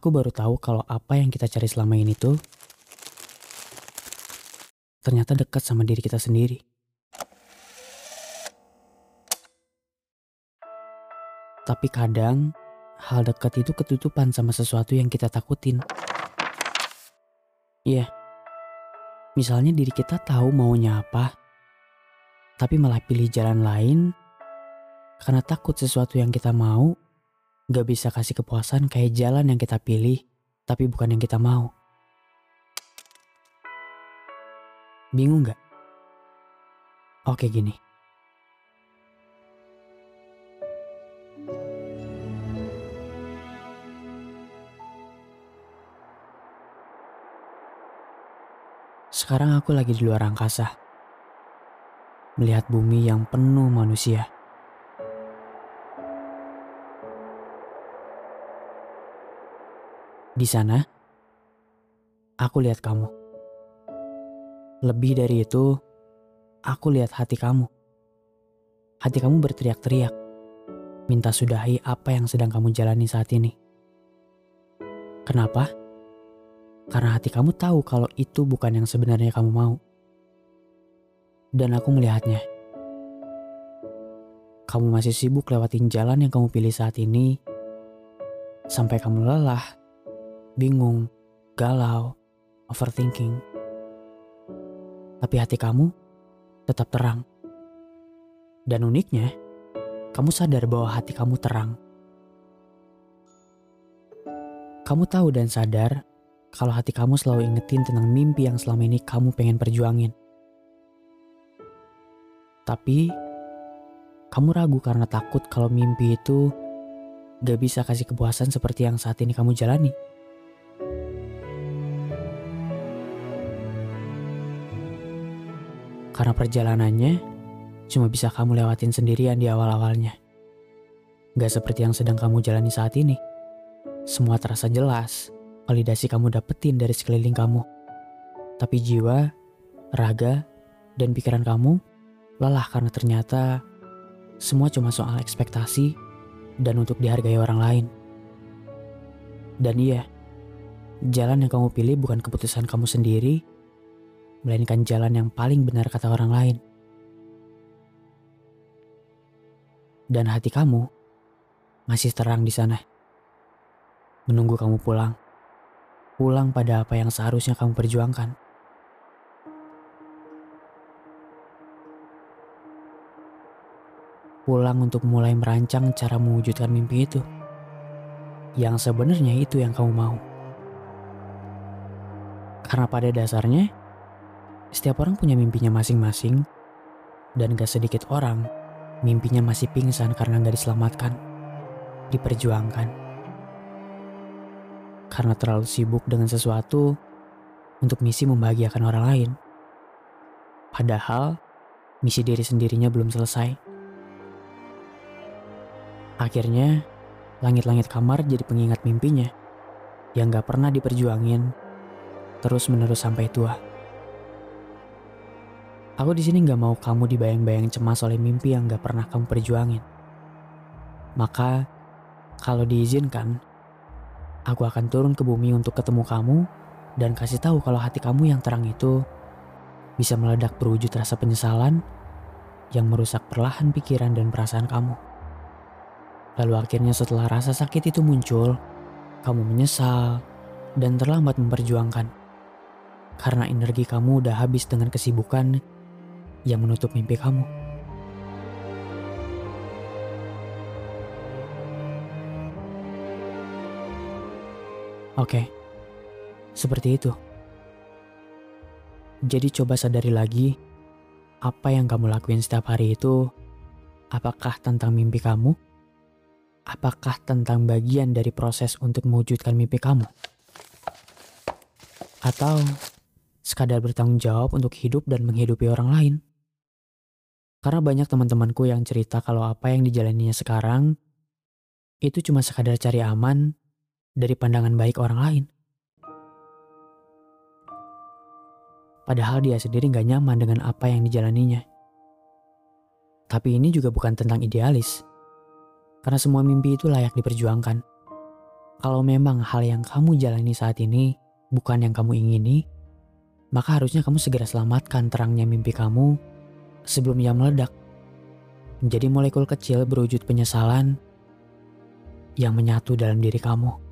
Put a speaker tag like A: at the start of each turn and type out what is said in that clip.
A: Aku baru tahu kalau apa yang kita cari selama ini tuh ternyata dekat sama diri kita sendiri. Tapi kadang hal dekat itu ketutupan sama sesuatu yang kita takutin. Iya, yeah. misalnya diri kita tahu maunya apa, tapi malah pilih jalan lain karena takut sesuatu yang kita mau gak bisa kasih kepuasan kayak jalan yang kita pilih, tapi bukan yang kita mau. Bingung gak? Oke gini. Sekarang aku lagi di luar angkasa. Melihat bumi yang penuh manusia. Di sana, aku lihat kamu. Lebih dari itu, aku lihat hati kamu. Hati kamu berteriak-teriak, minta sudahi apa yang sedang kamu jalani saat ini. Kenapa? Karena hati kamu tahu kalau itu bukan yang sebenarnya kamu mau. Dan aku melihatnya. Kamu masih sibuk lewatin jalan yang kamu pilih saat ini, sampai kamu lelah bingung, galau, overthinking. Tapi hati kamu tetap terang. Dan uniknya, kamu sadar bahwa hati kamu terang. Kamu tahu dan sadar kalau hati kamu selalu ingetin tentang mimpi yang selama ini kamu pengen perjuangin. Tapi, kamu ragu karena takut kalau mimpi itu gak bisa kasih kepuasan seperti yang saat ini kamu jalani. Karena perjalanannya cuma bisa kamu lewatin sendirian di awal-awalnya. Gak seperti yang sedang kamu jalani saat ini. Semua terasa jelas, validasi kamu dapetin dari sekeliling kamu. Tapi jiwa, raga, dan pikiran kamu lelah karena ternyata semua cuma soal ekspektasi dan untuk dihargai orang lain. Dan iya, jalan yang kamu pilih bukan keputusan kamu sendiri, melainkan jalan yang paling benar kata orang lain. Dan hati kamu masih terang di sana. Menunggu kamu pulang. Pulang pada apa yang seharusnya kamu perjuangkan. Pulang untuk mulai merancang cara mewujudkan mimpi itu. Yang sebenarnya itu yang kamu mau. Karena pada dasarnya, setiap orang punya mimpinya masing-masing, dan gak sedikit orang mimpinya masih pingsan karena gak diselamatkan, diperjuangkan. Karena terlalu sibuk dengan sesuatu untuk misi membahagiakan orang lain. Padahal, misi diri sendirinya belum selesai. Akhirnya, langit-langit kamar jadi pengingat mimpinya yang gak pernah diperjuangin terus-menerus sampai tua. Aku di sini nggak mau kamu dibayang-bayang cemas oleh mimpi yang nggak pernah kamu perjuangin. Maka, kalau diizinkan, aku akan turun ke bumi untuk ketemu kamu dan kasih tahu kalau hati kamu yang terang itu bisa meledak berwujud rasa penyesalan yang merusak perlahan pikiran dan perasaan kamu. Lalu akhirnya setelah rasa sakit itu muncul, kamu menyesal dan terlambat memperjuangkan. Karena energi kamu udah habis dengan kesibukan yang menutup mimpi kamu. Oke, seperti itu. Jadi coba sadari lagi, apa yang kamu lakuin setiap hari itu, apakah tentang mimpi kamu? Apakah tentang bagian dari proses untuk mewujudkan mimpi kamu? Atau sekadar bertanggung jawab untuk hidup dan menghidupi orang lain? Karena banyak teman-temanku yang cerita kalau apa yang dijalaninya sekarang itu cuma sekadar cari aman dari pandangan baik orang lain. Padahal dia sendiri gak nyaman dengan apa yang dijalaninya. Tapi ini juga bukan tentang idealis. Karena semua mimpi itu layak diperjuangkan. Kalau memang hal yang kamu jalani saat ini bukan yang kamu ingini, maka harusnya kamu segera selamatkan terangnya mimpi kamu sebelum ia meledak. Menjadi molekul kecil berwujud penyesalan yang menyatu dalam diri kamu.